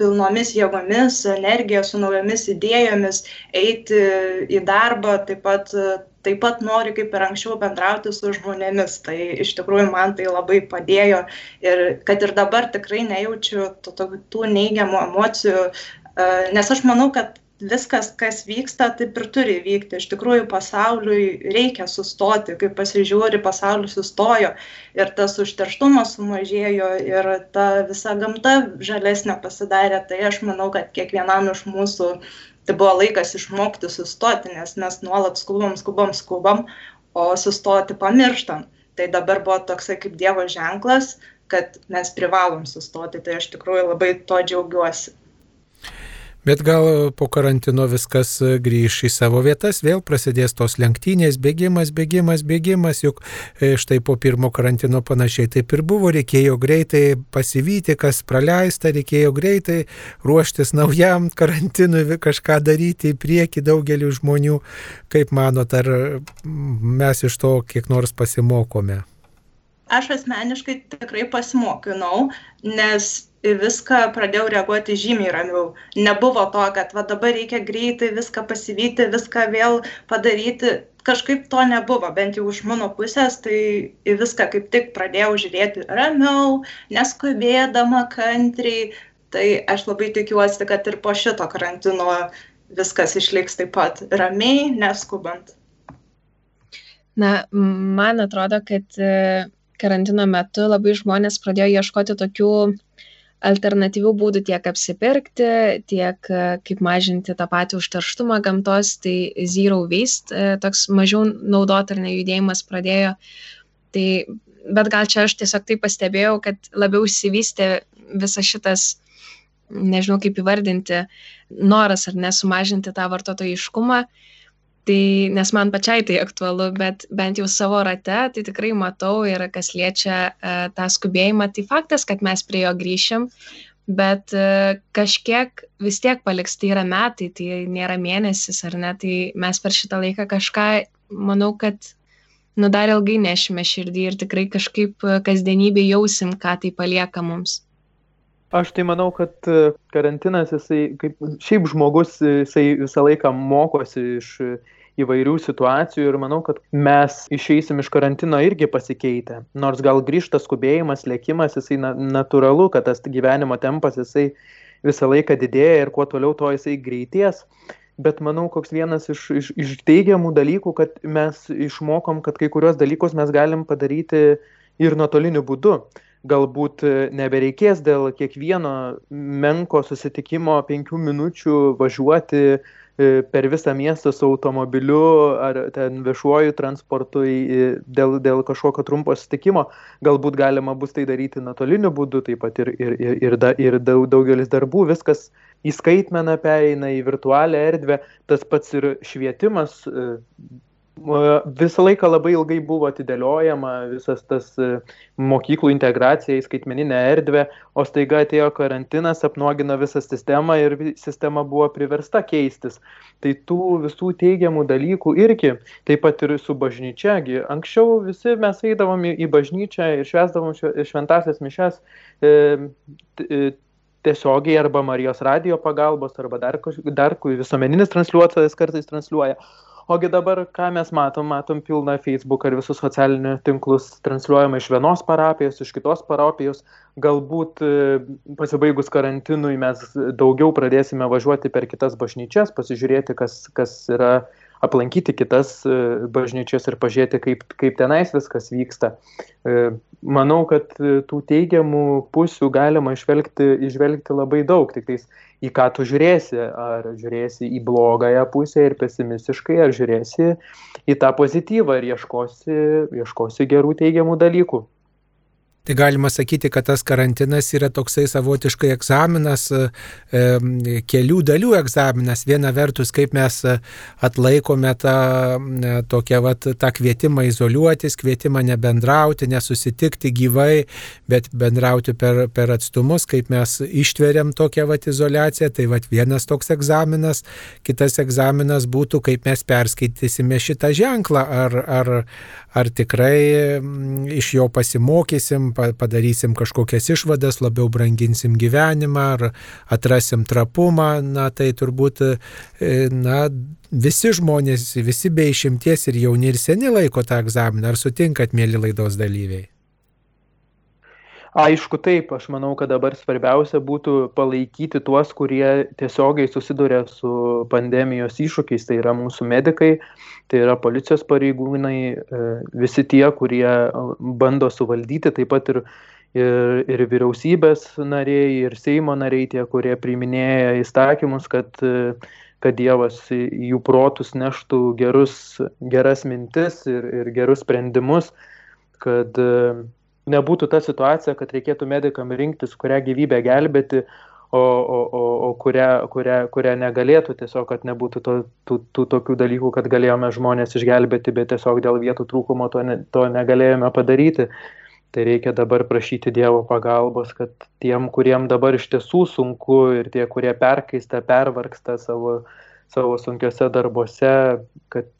pilnomis jėgomis, energija, su naujomis idėjomis eiti į darbą, taip pat taip pat nori kaip ir anksčiau bendrauti su žmonėmis. Tai iš tikrųjų man tai labai padėjo ir kad ir dabar tikrai nejaučiu tų, tų neigiamų emocijų, e, nes aš manau, kad viskas, kas vyksta, taip ir turi vykti. Iš tikrųjų, pasauliui reikia sustoti, kai pasižiūri, pasaulis sustojo ir tas užterštumas sumažėjo ir ta visa gamta žalesnė pasidarė. Tai aš manau, kad kiekvienam iš mūsų tai buvo laikas išmokti sustoti, nes mes nuolat skubam, skubam, skubam, o sustoti pamirštam. Tai dabar buvo toksai kaip Dievo ženklas, kad mes privalom sustoti, tai aš tikrųjų labai to džiaugiuosi. Bet gal po karantino viskas grįž į savo vietas, vėl prasidės tos lenktynės, bėgimas, bėgimas, bėgimas, juk e, štai po pirmo karantino panašiai taip ir buvo, reikėjo greitai pasivyti, kas praleista, reikėjo greitai ruoštis naujam karantinui, kažką daryti į priekį daugeliu žmonių. Kaip manot, ar mes iš to kiek nors pasimokome? Aš asmeniškai tikrai pasimokinau, nes į viską pradėjau reaguoti žymiai ramiau. Nebuvo to, kad va dabar reikia greitai viską pasivyti, viską vėl padaryti. Kažkaip to nebuvo, bent jau iš mano pusės, tai į viską kaip tik pradėjau žiūrėti ramiau, neskubėdama kantriai. Tai aš labai tikiuosi, kad ir po šito karantino viskas išliks taip pat ramiai, neskubant. Na, man atrodo, kad e, karantino metu labai žmonės pradėjo ieškoti tokių alternatyvių būdų tiek apsipirkti, tiek kaip mažinti tą patį užterštumą gamtos, tai zero waste, e, toks mažiau naudot ar nejudėjimas pradėjo. Tai, bet gal čia aš tiesiog tai pastebėjau, kad labiau įsivystė visas šitas nežinau kaip įvardinti, noras ar nesumažinti tą vartotojiškumą. Tai, nes man pačiai tai aktualu, bet bent jau savo rate, tai tikrai matau ir kas liečia uh, tą skubėjimą, tai faktas, kad mes prie jo grįšim, bet uh, kažkiek vis tiek paliks, tai yra metai, tai nėra mėnesis ar ne, tai mes per šitą laiką kažką, manau, kad nu dar ilgai nešime širdį ir tikrai kažkaip kasdienybė jausim, ką tai palieka mums. Aš tai manau, kad e, karantinas, jisai, kaip šiaip žmogus, jisai visą laiką mokosi iš įvairių situacijų ir manau, kad mes išeisim iš karantino irgi pasikeitę. Nors gal grįžta skubėjimas, lėkimas, jisai na, natūralu, kad tas gyvenimo tempas jisai visą laiką didėja ir kuo toliau to jisai greities. Bet manau, koks vienas iš, iš, iš teigiamų dalykų, kad mes išmokom, kad kai kurios dalykus mes galim padaryti ir nuotoliniu būdu galbūt e, nebereikės dėl kiekvieno menko susitikimo penkių minučių važiuoti e, per visą miestą su automobiliu ar ten viešuoju transportu dėl, dėl kažkokio trumpo susitikimo. Galbūt galima bus tai daryti nuotoliniu būdu, taip pat ir, ir, ir, ir, da, ir daug, daugelis darbų, viskas į skaitmeną pereina, į virtualią erdvę, tas pats ir švietimas e, visą laiką labai ilgai buvo atidėliojama visas tas e, mokyklų integracija į skaitmeninę erdvę, o staiga atėjo karantinas, apnuogino visą sistemą ir sistema buvo priversta keistis. Tai tų visų teigiamų dalykų irgi, taip pat ir su bažnyčiagi. Anksčiau visi mes eidavom į bažnyčią ir švesdavom šventasias mišes. E, e, tiesiogiai arba Marijos radio pagalbos, arba dar, dar visuomeninis transliuotojas kartais transliuoja. Ogi dabar, ką mes matom, matom pilną Facebook ar visus socialinius tinklus transliuojama iš vienos parapijos, iš kitos parapijos. Galbūt e, pasibaigus karantinui mes daugiau pradėsime važiuoti per kitas bažnyčias, pasižiūrėti, kas, kas yra aplankyti kitas e, bažnyčias ir pažiūrėti, kaip, kaip tenais viskas vyksta. E, manau, kad e, tų teigiamų pusių galima išvelgti, išvelgti labai daug, tik tais į ką tu žiūrėsi, ar žiūrėsi į blogąją pusę ir pesimistiškai, ar žiūrėsi į tą pozityvą ir ieškosi, ieškosi gerų teigiamų dalykų. Tai galima sakyti, kad tas karantinas yra toksai savotiškai egzaminas, e, kelių dalių egzaminas. Viena vertus, kaip mes atlaikome tą, e, tokią, vat, tą kvietimą izoliuotis, kvietimą nebendrauti, nesusitikti gyvai, bet bendrauti per, per atstumus, kaip mes ištveriam tokią vat, izolaciją. Tai vat, vienas toks egzaminas. Kitas egzaminas būtų, kaip mes perskaitysime šitą ženklą, ar, ar, ar tikrai iš jo pasimokysim padarysim kažkokias išvadas, labiau branginsim gyvenimą, ar atrasim trapumą, na tai turbūt, e, na, visi žmonės, visi be išimties ir jauni ir seni laiko tą egzaminą. Ar sutinkat, mėly laidos dalyviai? Aišku, taip, aš manau, kad dabar svarbiausia būtų palaikyti tuos, kurie tiesiogiai susiduria su pandemijos iššūkiais, tai yra mūsų medikai, tai yra policijos pareigūnai, e, visi tie, kurie bando suvaldyti, taip pat ir, ir, ir vyriausybės nariai, ir Seimo nariai, tie, kurie priiminėja įstatymus, kad, kad Dievas jų protus neštų gerus, geras mintis ir, ir gerus sprendimus, kad nebūtų ta situacija, kad reikėtų medikam rinktis, kurią gyvybę gelbėti, o, o, o, o kurią, kurią, kurią negalėtų tiesiog, kad nebūtų to, tų, tų tokių dalykų, kad galėjome žmonės išgelbėti, bet tiesiog dėl vietų trūkumo to, ne, to negalėjome padaryti. Tai reikia dabar prašyti Dievo pagalbos, kad tiem, kuriem dabar iš tiesų sunku ir tie, kurie perkaista, pervarksta savo, savo sunkiose darbuose, kad,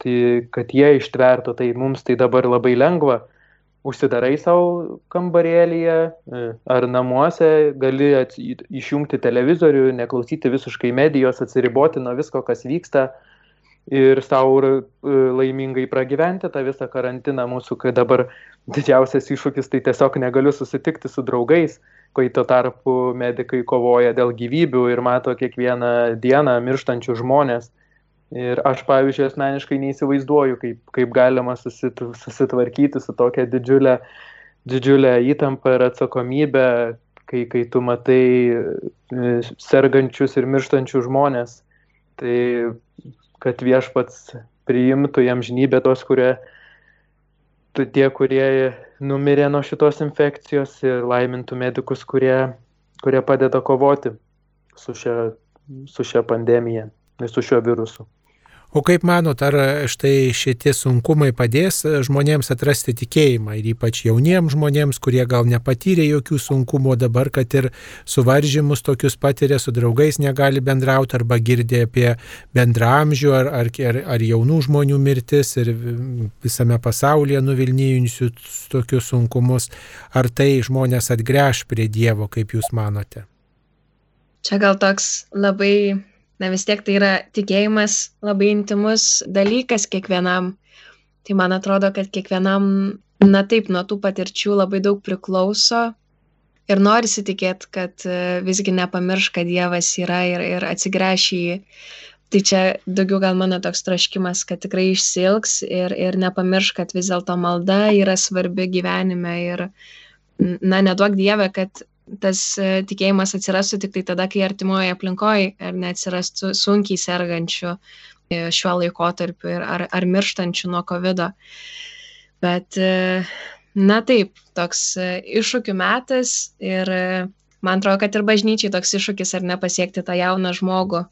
kad jie ištvertų, tai mums tai dabar labai lengva užsidarai savo kambarėlyje e, ar namuose, gali išjungti televizorių, neklausyti visiškai medijos, atsiriboti nuo visko, kas vyksta ir savo e, laimingai pragyventi tą visą karantiną mūsų, kai dabar didžiausias iššūkis tai tiesiog negaliu susitikti su draugais, kai tuo tarpu medikai kovoja dėl gyvybių ir mato kiekvieną dieną mirštančių žmonės Ir aš, pavyzdžiui, asmeniškai neįsivaizduoju, kaip, kaip galima susit, susitvarkyti su tokia didžiulė, didžiulė įtampa ir atsakomybė, kai, kai tu matai e, sergančius ir mirštančius žmonės. Tai kad viešpats priimtų jam žinybę tos, kurie, tie, kurie numirė nuo šitos infekcijos ir laimintų medikus, kurie, kurie padeda kovoti. su šia, su šia pandemija ir su šiuo virusu. O kaip manot, ar štai šitie sunkumai padės žmonėms atrasti tikėjimą ir ypač jauniems žmonėms, kurie gal nepatyrė jokių sunkumų dabar, kad ir suvaržymus tokius patiria, su draugais negali bendrauti arba girdė apie bendramžių ar, ar, ar, ar jaunų žmonių mirtis ir visame pasaulyje nuvilnyjusių tokius sunkumus, ar tai žmonės atgręž prie Dievo, kaip jūs manote? Čia gal toks labai na vis tiek tai yra tikėjimas labai intimus dalykas kiekvienam. Tai man atrodo, kad kiekvienam, na taip, nuo tų patirčių labai daug priklauso ir norisi tikėti, kad e, visgi nepamirš, kad Dievas yra ir, ir atsigręš į jį. Tai čia daugiau gal mano toks troškimas, kad tikrai išsilgs ir, ir nepamirš, kad vis dėlto malda yra svarbi gyvenime ir, na, neduok Dievę, kad tas e, tikėjimas atsirastų tik tai tada, kai artimoje aplinkoje ar neatsirastų sunkiai sergančių e, šiuo laikotarpiu ar, ar mirštančių nuo COVID. -o. Bet, e, na taip, toks iššūkių metas ir man atrodo, kad ir bažnyčiai toks iššūkis ar nepasiekti tą jauną žmogų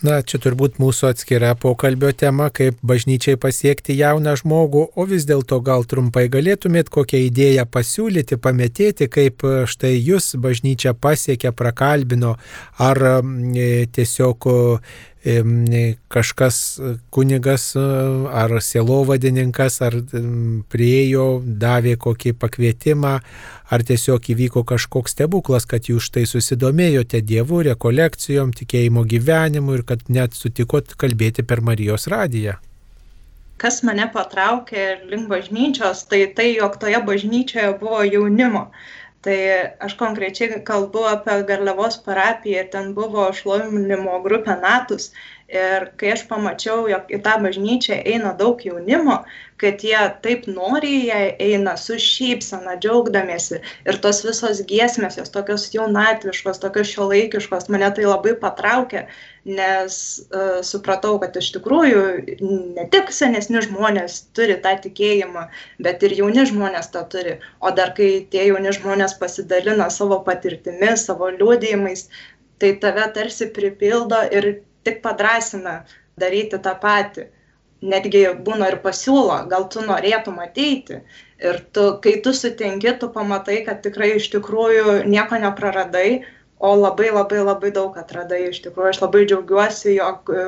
Na, čia turbūt mūsų atskira pokalbio tema, kaip bažnyčiai pasiekti jauną žmogų, o vis dėlto gal trumpai galėtumėt kokią idėją pasiūlyti, pametėti, kaip e, štai jūs bažnyčia pasiekė, prakalbino, ar e, tiesiog kažkas kunigas ar sielovadininkas ar priejo, davė kokį pakvietimą, ar tiesiog įvyko kažkoks stebuklas, kad jūs štai susidomėjote Dievu, rekolekcijom, tikėjimo gyvenimu ir kad net sutikot kalbėti per Marijos radiją. Kas mane patraukė link bažnyčios, tai tai, jog toje bažnyčioje buvo jaunimo tai aš konkrečiai kalbu apie garliavos parapiją ir ten buvo šlovinimo grupė natus ir kai aš pamačiau jog į tą bažnyčią eina daug jaunimo kad jie taip noriai į ją eina su šypsena džiaugdamiesi. Ir tos visos giesmės jos tokios jaunatviškos tokios šiuolaikiškos mane tai labai patraukė nes uh, supratau kad iš tikrųjų ne tik senesni žmonės turi tą tikėjimą bet ir jauni žmonės tą turi. O dar kai tie jauni žmonės pasidalina savo patirtimi savo liudijimais tai tave tarsi pripildo ir tik padrąsina daryti tą patį. Netgi būna ir pasiūlo, gal tu norėtum ateiti. Ir tu, kai tu sutinki, tu pamatai, kad tikrai iš tikrųjų nieko nepraradai, o labai labai labai daug atradai. Iš tikrųjų, aš labai džiaugiuosi, jog e,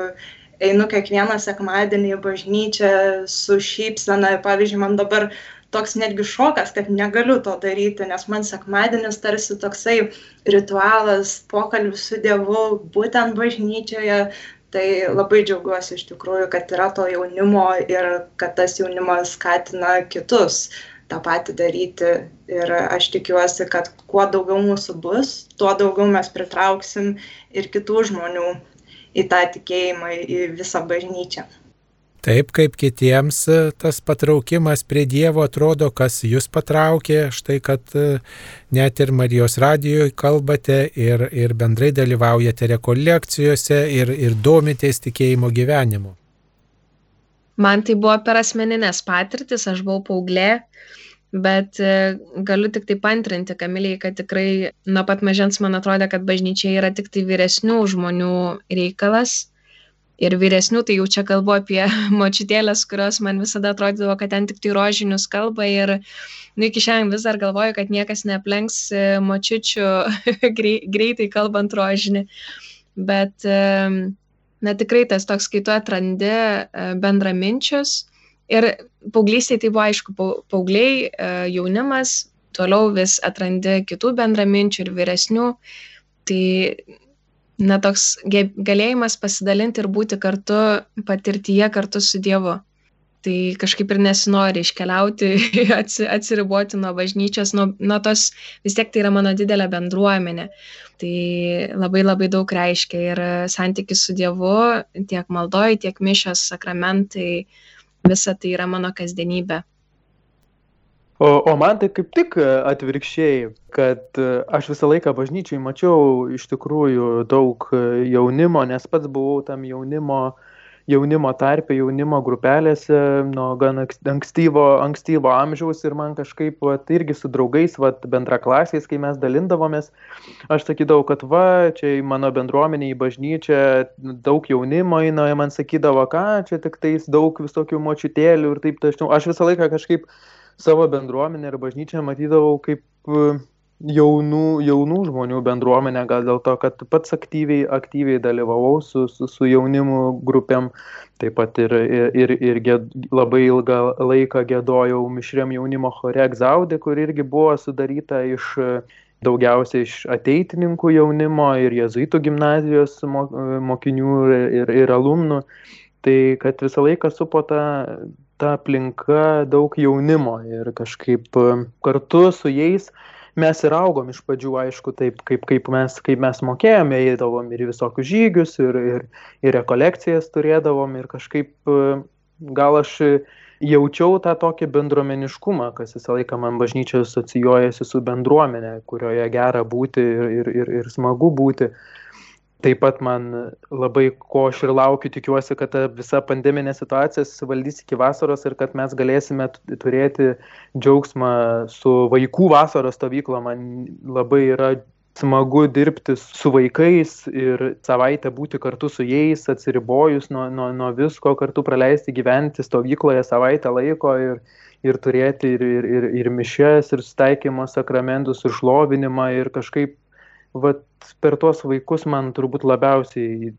einu kiekvieną sekmadienį į bažnyčią su šypsena. Pavyzdžiui, man dabar toks netgi šokas, kad negaliu to daryti, nes man sekmadienis tarsi toksai ritualas, pokalbis su Dievu, būtent bažnyčioje. Tai labai džiaugiuosi iš tikrųjų, kad yra to jaunimo ir kad tas jaunimas skatina kitus tą patį daryti. Ir aš tikiuosi, kad kuo daugiau mūsų bus, tuo daugiau mes pritrauksim ir kitų žmonių į tą tikėjimą, į visą bažnyčią. Taip kaip kitiems e, tas patraukimas prie Dievo atrodo, kas jūs patraukė, štai kad e, net ir Marijos radijoje kalbate ir, ir bendrai dalyvaujate rekolekcijose ir, ir domitės tikėjimo gyvenimu. Man tai buvo per asmeninės patirtis, aš buvau paauglė, bet e, galiu tik tai pantrinti, Kamiliai, kad tikrai nuo pat mažens man atrodė, kad bažnyčia yra tik tai vyresnių žmonių reikalas ir vyresnių, tai jau čia kalbu apie [LAUGHS] močiutėlės, kurios man visada atrodydavo, kad ten tik tai rožinius kalba ir nu, iki šiandien vis dar galvoju, kad niekas neaplenks e, močiučių [LAUGHS] greitai kalbant rožinį. Bet, na tikrai tas toks, kai tu atrandi e, bendraminčius ir paauglystėje tai buvo aišku, paaugliai, e, jaunimas, toliau vis atrandi kitų bendraminčių ir vyresnių. Tai na, toks galėjimas pasidalinti ir būti kartu patirtyje kartu su Dievu. Tai kažkaip ir nesinori iškeliauti, [LAUGHS] atsiriboti nuo bažnyčios, nuo, nuo tos, vis tiek tai yra mano didelė bendruomenė. Tai labai labai daug reiškia ir santykis su Dievu, tiek maldoj, tiek mišios, sakramentai, visa tai yra mano kasdienybė. O, o man tai kaip tik e, atvirkščiai, kad e, aš visą laiką bažnyčiai mačiau iš tikrųjų daug e, jaunimo, nes pats buvau tam jaunimo jaunimo tarpe, jaunimo grupelėse nuo gan ankstyvo, ankstyvo amžiaus ir man kažkaip vat, irgi su draugais, vat, bendraklasiais, kai mes dalindavomės, aš sakydavau, kad va, čia mano bendruomenė į bažnyčią daug jaunimo eina, man sakydavo, ką, čia tik tais daug visokių močiutėlių ir taip tačiau. Aš visą laiką kažkaip savo bendruomenę ir bažnyčią matydavau kaip jaunų, jaunų žmonių bendruomenę, gal dėl to, kad pats aktyviai, aktyviai dalyvavau su, su, su jaunimu grupėm, taip pat ir, ir, ir gėd, labai ilgą laiką gėdojau mišriam jaunimo chore Egzaudė, kur irgi buvo sudaryta iš daugiausiai iš ateitininkų jaunimo ir jezuitų gimnazijos mokinių ir, ir alumnų. Tai kad visą laiką supo ta, ta aplinka daug jaunimo ir kažkaip kartu su jais mes ir augom iš pradžių, aišku, taip, kaip, kaip, mes, kaip mes mokėjome, eidavom ir visokius žygius, ir, ir, ir rekolekcijas turėdavom, ir kažkaip gal aš jaučiau tą tokį bendruomeniškumą, kas visą laiką man bažnyčia asocijuojasi su bendruomenė, kurioje gera būti ir, ir, ir, ir smagu būti. Uh, taip pat man labai ko aš ir laukiu tikiuosi kad ta visa pandeminė situacija susivaldys iki vasaros ir kad mes galėsime turėti džiaugsmą su vaikų vasaros stovykla. Man labai yra smagu dirbti su vaikais ir savaitę būti kartu su jais atsiribojus nuo, nuo, nuo visko, kartu praleisti gyventi stovykloje savaitę laiko ir, ir turėti ir, ir, ir, ir mišes, ir staikymo sakramentus, ir šlovinimą, ir kažkaip vat per tuos vaikus man turbūt labiausiai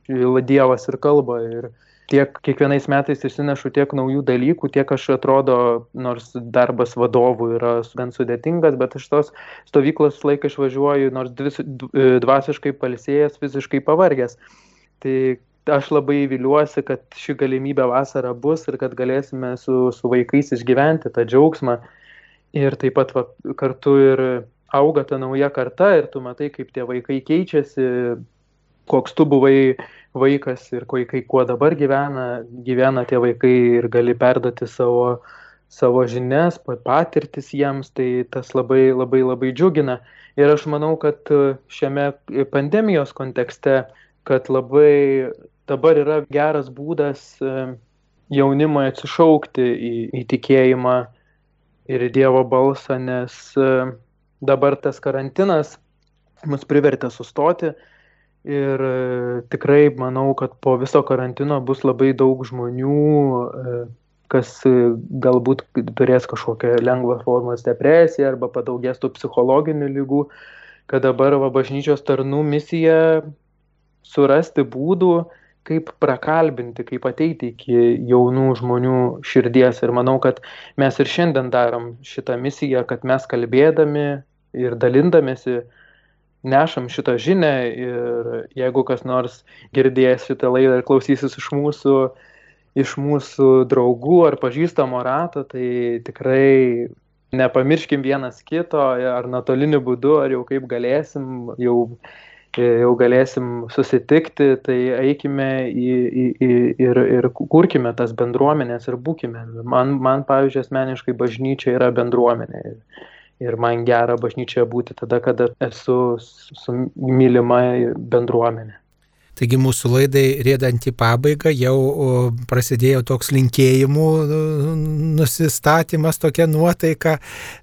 Dievas ir kalba. Ir tiek kiekvienais metais išsinešu tiek naujų dalykų, tiek aš atrodo, nors darbas vadovų yra gan sudėtingas, bet iš tos stovyklos laiką išvažiuoju, nors dvasiškai palsėjęs, fiziškai pavargęs. Tai aš labai viliuosi, kad ši galimybė vasarą bus ir kad galėsime su, su vaikais išgyventi tą džiaugsmą. Ir taip pat va, kartu ir auga ta nauja karta ir tu matai, kaip tie vaikai keičiasi, koks tu buvai vaikas ir vaikai kuo dabar gyvena, gyvena tie vaikai ir gali perduoti savo, savo žinias, patirtis jiems, tai tas labai labai labai džiugina. Ir aš manau, kad šiame pandemijos kontekste, kad labai dabar yra geras būdas jaunimui atsišaukti į, į tikėjimą ir į Dievo balsą, nes dabar tas karantinas mus privertė sustoti ir e, tikrai manau, kad po viso karantino bus labai daug žmonių, e, kas e, galbūt turės kažkokią lengvą formos depresiją arba padaugės tų psichologinių lygų, kad dabar va bažnyčios tarnų misija surasti būdų, kaip prakalbinti, kaip ateiti iki jaunų žmonių širdies. Ir manau, kad mes ir šiandien darom šitą misiją, kad mes kalbėdami ir dalindamėsi nešam šitą žinę ir jeigu kas nors girdės šitą laidą ir klausysis iš mūsų, iš mūsų draugų ar pažįstamo rato, tai tikrai nepamirškim vienas kito ar nuotoliniu būdu, ar jau kaip galėsim, jau, jau galėsim susitikti, tai eikime į, į, į, ir, ir kurkime tas bendruomenės ir būkime. Man, man pavyzdžiui, asmeniškai bažnyčia yra bendruomenė. Ir, ir man gera bažnyčioje būti tada, kada esu su mylima bendruomenė. Taigi mūsų laidai rėdant į pabaigą jau prasidėjo toks linkėjimų nusistatymas, tokia nuotaika.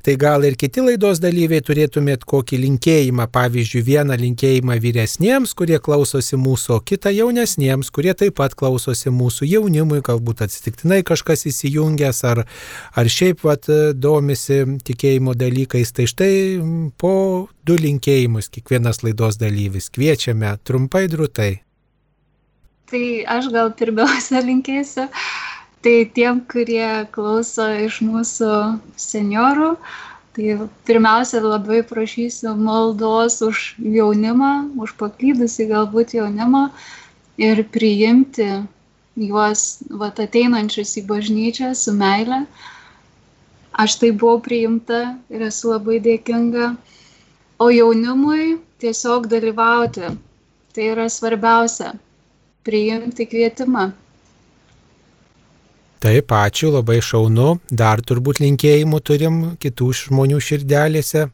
Tai gal ir kiti laidos dalyviai turėtumėt kokį linkėjimą, pavyzdžiui, vieną linkėjimą vyresniems, kurie klausosi mūsų, o kitą jaunesniems, kurie taip pat klausosi mūsų jaunimui, galbūt atsitiktinai kažkas įsijungęs ar, ar šiaip vat, domisi tikėjimo dalykais. Tai štai po du linkėjimus kiekvienas laidos dalyvis. Kviečiame trumpai drūtai. Tai aš gal pirmiausia [LAUGHS] linkėsiu. Tai tiem, kurie klauso iš mūsų seniorų, tai pirmiausia labai prašysiu maldos už jaunimą, už paklydusi galbūt jaunimą ir priimti juos vat, ateinančius į bažnyčią su meile. Aš tai buvau priimta ir esu labai dėkinga o jaunimui tiesiog dalyvauti. Tai yra svarbiausia - priimti kvietimą. Taip, ačiū, labai šaunu. Dar turbūt linkėjimų turim kitų žmonių širdelėse.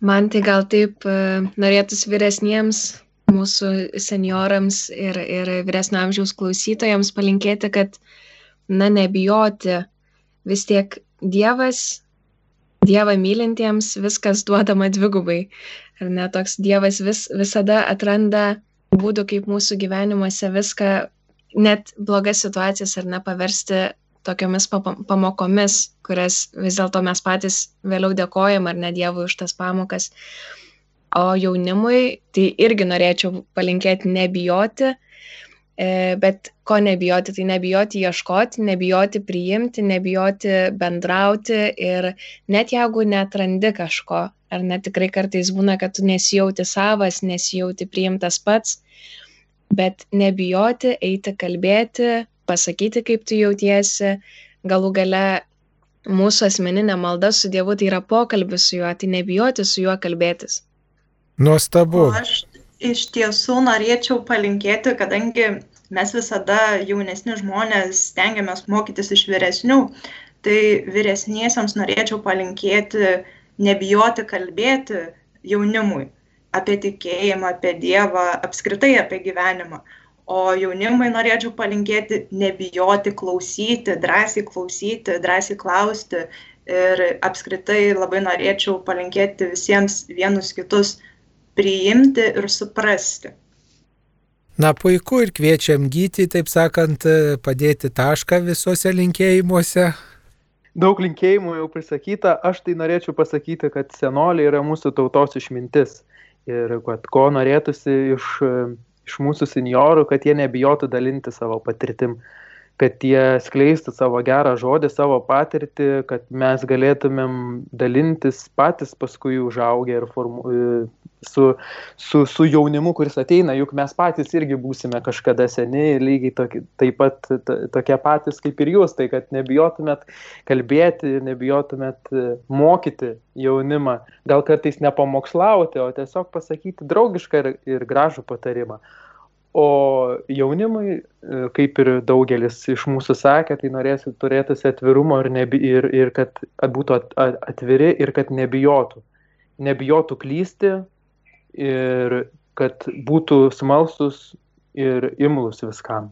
Man tai gal taip e, norėtųsi vyresniems mūsų seniorams ir, ir vyresnio amžiaus klausytojams palinkėti, kad, na, nebijoti. Vis tiek Dievas, Dievą mylintiems viskas duodama dvigubai. Ar ne toks Dievas vis, visada atranda būdų, kaip mūsų gyvenimuose viską, net blogas situacijas ar nepaversti tokiomis pamokomis, kurias vis dėlto mes patys vėliau dėkojam ar ne Dievui už tas pamokas. O jaunimui tai irgi norėčiau palinkėti nebijoti, bet ko nebijoti, tai nebijoti ieškoti, nebijoti priimti, nebijoti bendrauti ir net jeigu netrandi kažko, ar net tikrai kartais būna, kad tu nesijauti savas, nesijauti priimtas pats, bet nebijoti, eiti kalbėti, pasakyti, kaip tu jautiesi, galų gale mūsų asmeninė malda su Dievu tai yra pokalbis su juo, tai nebijoti su juo kalbėtis. Nuostabu. O aš iš tiesų norėčiau palinkėti, kadangi mes visada jaunesni žmonės stengiamės mokytis iš vyresnių, tai vyresniesiams norėčiau palinkėti nebijoti kalbėti jaunimui apie tikėjimą, apie Dievą, apskritai apie gyvenimą. O jaunimui norėčiau palinkėti nebijoti klausyti, drąsiai klausyti, drąsiai klausti. Ir apskritai labai norėčiau palinkėti visiems vienus kitus priimti ir suprasti. Na puiku ir kviečiam gyti, taip sakant, padėti tašką visuose linkėjimuose. Daug linkėjimų jau prisakyta, aš tai norėčiau pasakyti, kad senoliai yra mūsų tautos išmintis ir kad ko norėtųsi iš, iš mūsų seniorų, kad jie nebijotų dalinti savo patirtim, kad jie skleistų savo gerą žodį, savo patirtį, kad mes galėtumėm dalintis patys paskui užaugę ir formu, su, su, su jaunimu, kuris ateina, juk mes patys irgi būsime kažkada seni ir lygiai tokie, taip pat tokie patys kaip ir jūs, tai kad nebijotumėt kalbėti nebijotumėt e, mokyti jaunimą, gal kartais nepamokslauti, o tiesiog pasakyti draugišką ir, ir gražų patarimą. O jaunimui, e, kaip ir daugelis iš mūsų sakė, tai norėsi turėtųsi atvirumo ir, nebi, ir, ir kad būtų atviri ir kad nebijotų. Nebijotų klysti, ir kad būtų smalsus ir imlus viskam.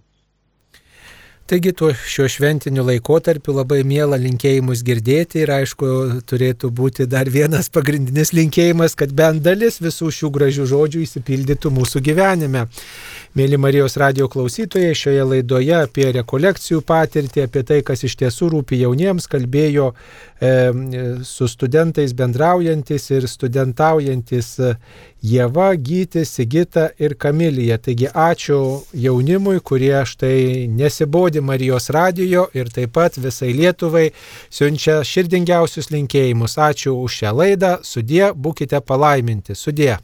Taigi tuo šiuo šventiniu laikotarpiu labai mėla linkėjimus girdėti ir aišku turėtų būti dar vienas pagrindinis linkėjimas, kad bent dalis visų šių gražių žodžių įsipildytų mūsų gyvenime. Mėly Marijos radio klausytojai, šioje laidoje apie rekolekcijų patirtį, apie tai, kas iš tiesų rūpi jauniems, kalbėjo e, su studentais bendraujantis ir studentaujantis Jėva, Gytis, Sigita ir Kamilija. Taigi ačiū jaunimui, kurie štai nesibodi Marijos radijo ir taip pat visai Lietuvai siunčia širdingiausius linkėjimus. Ačiū už šią laidą, sudie, būkite palaiminti, sudie.